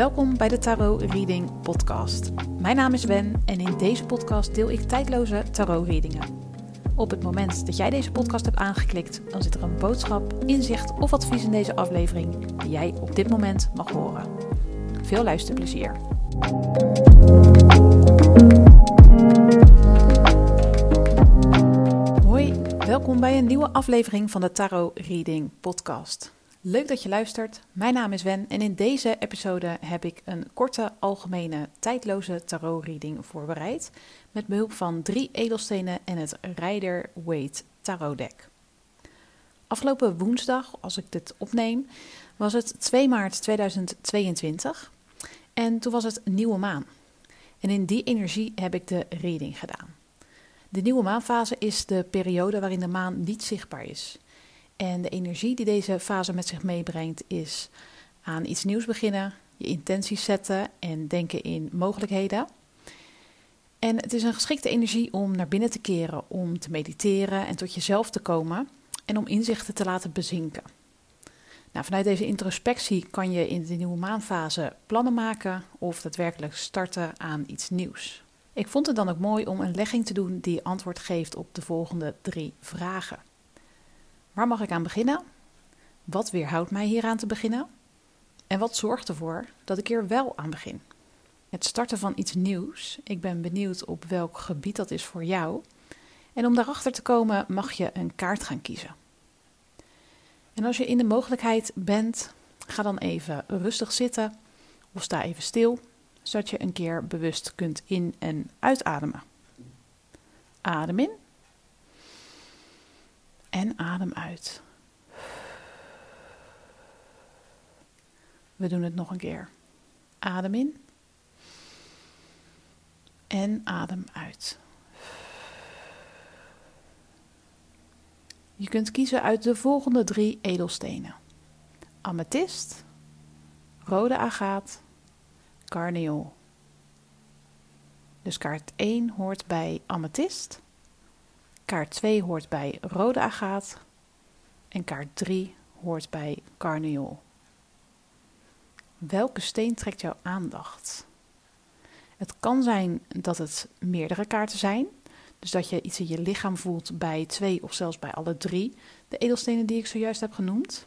Welkom bij de Tarot Reading Podcast. Mijn naam is Wen en in deze podcast deel ik tijdloze tarot readingen. Op het moment dat jij deze podcast hebt aangeklikt, dan zit er een boodschap, inzicht of advies in deze aflevering die jij op dit moment mag horen. Veel luisterplezier. Hoi, welkom bij een nieuwe aflevering van de Tarot Reading Podcast. Leuk dat je luistert. Mijn naam is Wen en in deze episode heb ik een korte, algemene, tijdloze tarot-reading voorbereid. Met behulp van drie edelstenen en het Rider Waite Tarot Deck. Afgelopen woensdag, als ik dit opneem, was het 2 maart 2022 en toen was het nieuwe maan. En in die energie heb ik de reading gedaan. De nieuwe maanfase is de periode waarin de maan niet zichtbaar is. En de energie die deze fase met zich meebrengt is aan iets nieuws beginnen, je intenties zetten en denken in mogelijkheden. En het is een geschikte energie om naar binnen te keren, om te mediteren en tot jezelf te komen en om inzichten te laten bezinken. Nou, vanuit deze introspectie kan je in de nieuwe maanfase plannen maken of daadwerkelijk starten aan iets nieuws. Ik vond het dan ook mooi om een legging te doen die antwoord geeft op de volgende drie vragen. Waar mag ik aan beginnen? Wat weerhoudt mij hier aan te beginnen? En wat zorgt ervoor dat ik hier wel aan begin? Het starten van iets nieuws. Ik ben benieuwd op welk gebied dat is voor jou. En om daarachter te komen mag je een kaart gaan kiezen. En als je in de mogelijkheid bent, ga dan even rustig zitten of sta even stil, zodat je een keer bewust kunt in- en uitademen. Adem in. En adem uit. We doen het nog een keer. Adem in. En adem uit. Je kunt kiezen uit de volgende drie edelstenen: amethyst, rode agaat, carneol. Dus kaart 1 hoort bij amethyst. Kaart 2 hoort bij rode agaat en kaart 3 hoort bij carneol. Welke steen trekt jouw aandacht? Het kan zijn dat het meerdere kaarten zijn, dus dat je iets in je lichaam voelt bij twee of zelfs bij alle drie de edelstenen die ik zojuist heb genoemd.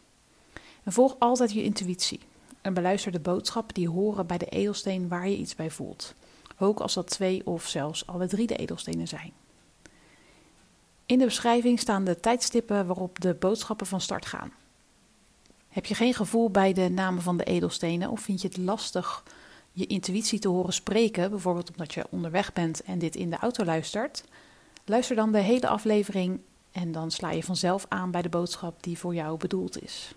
En volg altijd je intuïtie en beluister de boodschappen die horen bij de edelsteen waar je iets bij voelt, ook als dat twee of zelfs alle drie de edelstenen zijn. In de beschrijving staan de tijdstippen waarop de boodschappen van start gaan. Heb je geen gevoel bij de namen van de edelstenen of vind je het lastig je intuïtie te horen spreken, bijvoorbeeld omdat je onderweg bent en dit in de auto luistert? Luister dan de hele aflevering en dan sla je vanzelf aan bij de boodschap die voor jou bedoeld is.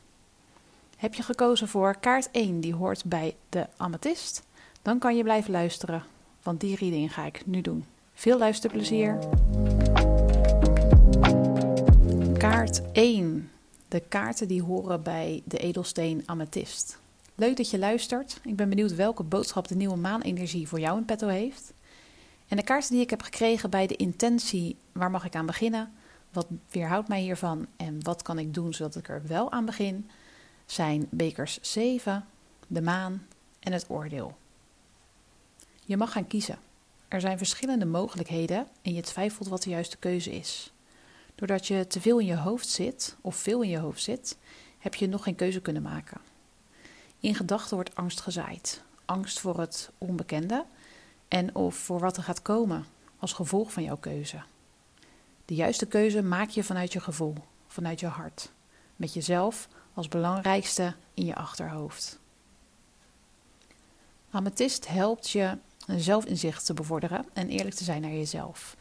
Heb je gekozen voor kaart 1 die hoort bij de amethyst? Dan kan je blijven luisteren, want die reading ga ik nu doen. Veel luisterplezier! Kaart 1. De kaarten die horen bij de edelsteen amethyst. Leuk dat je luistert. Ik ben benieuwd welke boodschap de nieuwe maanenergie voor jou in petto heeft. En de kaarten die ik heb gekregen bij de intentie, waar mag ik aan beginnen? Wat weerhoudt mij hiervan en wat kan ik doen zodat ik er wel aan begin? Zijn bekers 7, de maan en het oordeel. Je mag gaan kiezen. Er zijn verschillende mogelijkheden en je twijfelt wat de juiste keuze is. Doordat je te veel in je hoofd zit, of veel in je hoofd zit, heb je nog geen keuze kunnen maken. In gedachten wordt angst gezaaid. Angst voor het onbekende en of voor wat er gaat komen als gevolg van jouw keuze. De juiste keuze maak je vanuit je gevoel, vanuit je hart, met jezelf als belangrijkste in je achterhoofd. Amethyst helpt je zelfinzicht te bevorderen en eerlijk te zijn naar jezelf.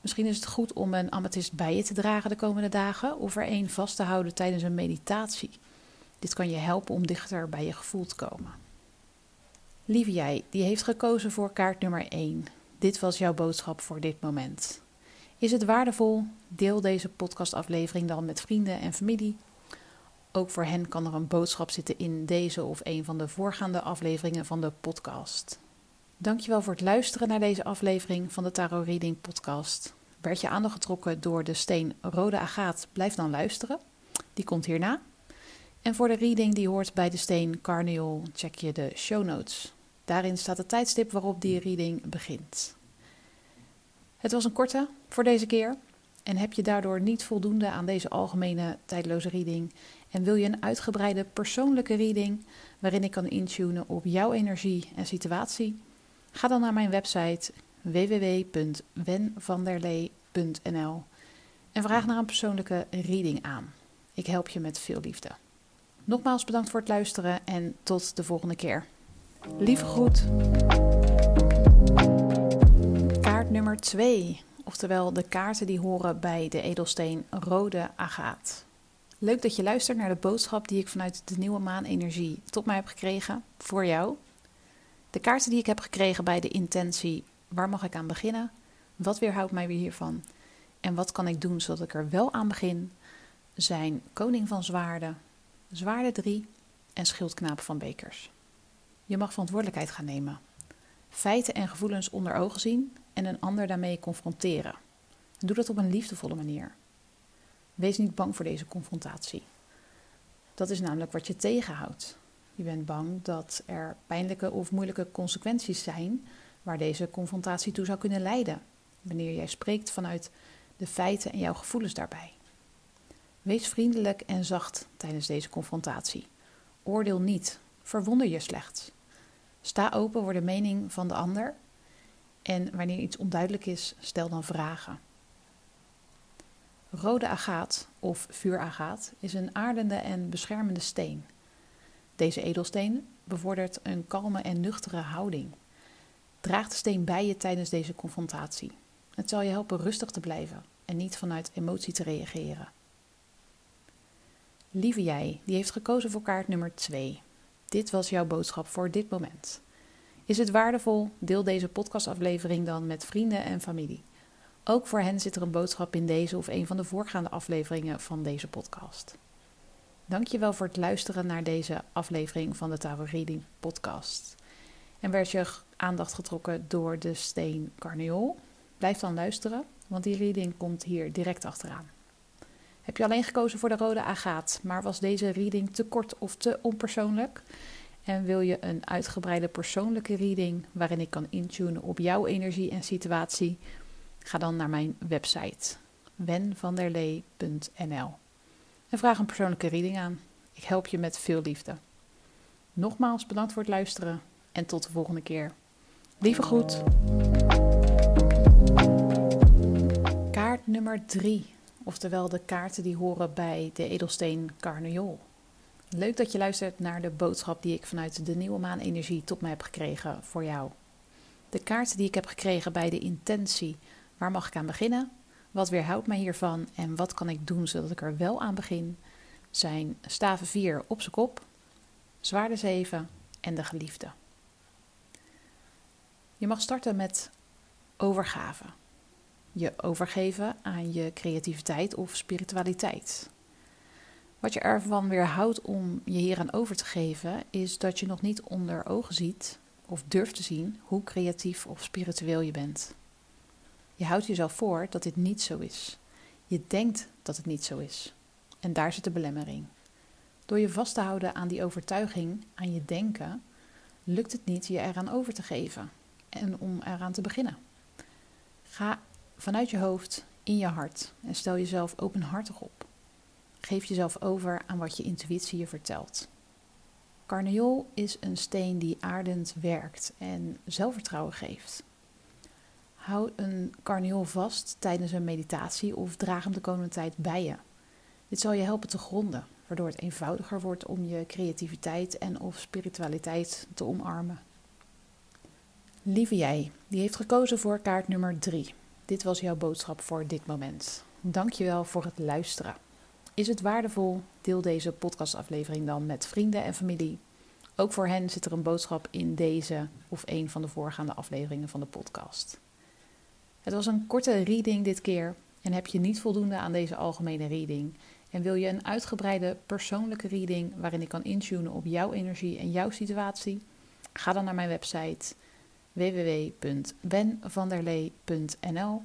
Misschien is het goed om een amethyst bij je te dragen de komende dagen of er een vast te houden tijdens een meditatie. Dit kan je helpen om dichter bij je gevoel te komen. Lieve jij, die heeft gekozen voor kaart nummer 1. Dit was jouw boodschap voor dit moment. Is het waardevol? Deel deze podcastaflevering dan met vrienden en familie. Ook voor hen kan er een boodschap zitten in deze of een van de voorgaande afleveringen van de podcast. Dankjewel voor het luisteren naar deze aflevering van de Tarot Reading Podcast. Werd je aandacht getrokken door de steen Rode Agaat? Blijf dan luisteren. Die komt hierna. En voor de reading die hoort bij de steen Carniol check je de show notes. Daarin staat het tijdstip waarop die reading begint. Het was een korte voor deze keer. En heb je daardoor niet voldoende aan deze algemene tijdloze reading en wil je een uitgebreide persoonlijke reading waarin ik kan intunen op jouw energie en situatie? Ga dan naar mijn website www.wenvanderlee.nl en vraag naar een persoonlijke reading aan. Ik help je met veel liefde. Nogmaals bedankt voor het luisteren en tot de volgende keer. Lieve groet. Kaart nummer 2, oftewel de kaarten die horen bij de edelsteen rode agaat. Leuk dat je luistert naar de boodschap die ik vanuit de nieuwe maanenergie tot mij heb gekregen voor jou. De kaarten die ik heb gekregen bij de intentie, waar mag ik aan beginnen? Wat weerhoudt mij weer hiervan? En wat kan ik doen zodat ik er wel aan begin? Zijn koning van zwaarden, zwaarden 3 en schildknaap van bekers. Je mag verantwoordelijkheid gaan nemen. Feiten en gevoelens onder ogen zien en een ander daarmee confronteren. doe dat op een liefdevolle manier. Wees niet bang voor deze confrontatie. Dat is namelijk wat je tegenhoudt. Je bent bang dat er pijnlijke of moeilijke consequenties zijn waar deze confrontatie toe zou kunnen leiden, wanneer jij spreekt vanuit de feiten en jouw gevoelens daarbij. Wees vriendelijk en zacht tijdens deze confrontatie. Oordeel niet, verwonder je slechts. Sta open voor de mening van de ander en wanneer iets onduidelijk is, stel dan vragen. Rode agaat of vuuragaat is een aardende en beschermende steen. Deze edelsteen bevordert een kalme en nuchtere houding. Draag de steen bij je tijdens deze confrontatie. Het zal je helpen rustig te blijven en niet vanuit emotie te reageren. Lieve jij, die heeft gekozen voor kaart nummer 2. Dit was jouw boodschap voor dit moment. Is het waardevol? Deel deze podcastaflevering dan met vrienden en familie. Ook voor hen zit er een boodschap in deze of een van de voorgaande afleveringen van deze podcast. Dankjewel voor het luisteren naar deze aflevering van de Tarot Reading podcast. En werd je aandacht getrokken door de steen Carneol? Blijf dan luisteren, want die reading komt hier direct achteraan. Heb je alleen gekozen voor de rode agaat, maar was deze reading te kort of te onpersoonlijk? En wil je een uitgebreide persoonlijke reading waarin ik kan intunen op jouw energie en situatie? Ga dan naar mijn website wenvanderlee.nl en vraag een persoonlijke reading aan. Ik help je met veel liefde. Nogmaals bedankt voor het luisteren en tot de volgende keer. Lieve groet. Kaart nummer 3, oftewel de kaarten die horen bij de edelsteen Carniol. Leuk dat je luistert naar de boodschap die ik vanuit de nieuwe maan energie tot mij heb gekregen voor jou. De kaarten die ik heb gekregen bij de intentie, waar mag ik aan beginnen? Wat weerhoudt mij hiervan en wat kan ik doen zodat ik er wel aan begin? Zijn staven 4 op zijn kop, zwaarde 7 en de geliefde. Je mag starten met overgave. Je overgeven aan je creativiteit of spiritualiteit. Wat je ervan weerhoudt om je hier aan over te geven, is dat je nog niet onder ogen ziet of durft te zien hoe creatief of spiritueel je bent. Je houdt jezelf voor dat dit niet zo is. Je denkt dat het niet zo is. En daar zit de belemmering. Door je vast te houden aan die overtuiging, aan je denken, lukt het niet je eraan over te geven en om eraan te beginnen. Ga vanuit je hoofd in je hart en stel jezelf openhartig op. Geef jezelf over aan wat je intuïtie je vertelt. Carneol is een steen die aardend werkt en zelfvertrouwen geeft. Hou een carneol vast tijdens een meditatie of draag hem de komende tijd bij je. Dit zal je helpen te gronden, waardoor het eenvoudiger wordt om je creativiteit en of spiritualiteit te omarmen. Lieve jij, die heeft gekozen voor kaart nummer 3. Dit was jouw boodschap voor dit moment. Dankjewel voor het luisteren. Is het waardevol? Deel deze podcastaflevering dan met vrienden en familie. Ook voor hen zit er een boodschap in deze of een van de voorgaande afleveringen van de podcast. Het was een korte reading dit keer en heb je niet voldoende aan deze algemene reading en wil je een uitgebreide persoonlijke reading waarin ik kan intunen op jouw energie en jouw situatie? Ga dan naar mijn website www.wenvanderlee.nl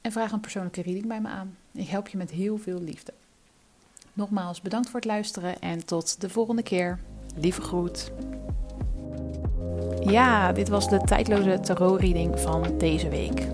en vraag een persoonlijke reading bij me aan. Ik help je met heel veel liefde. Nogmaals bedankt voor het luisteren en tot de volgende keer. Lieve groet. Ja, dit was de tijdloze tarot-reading van deze week.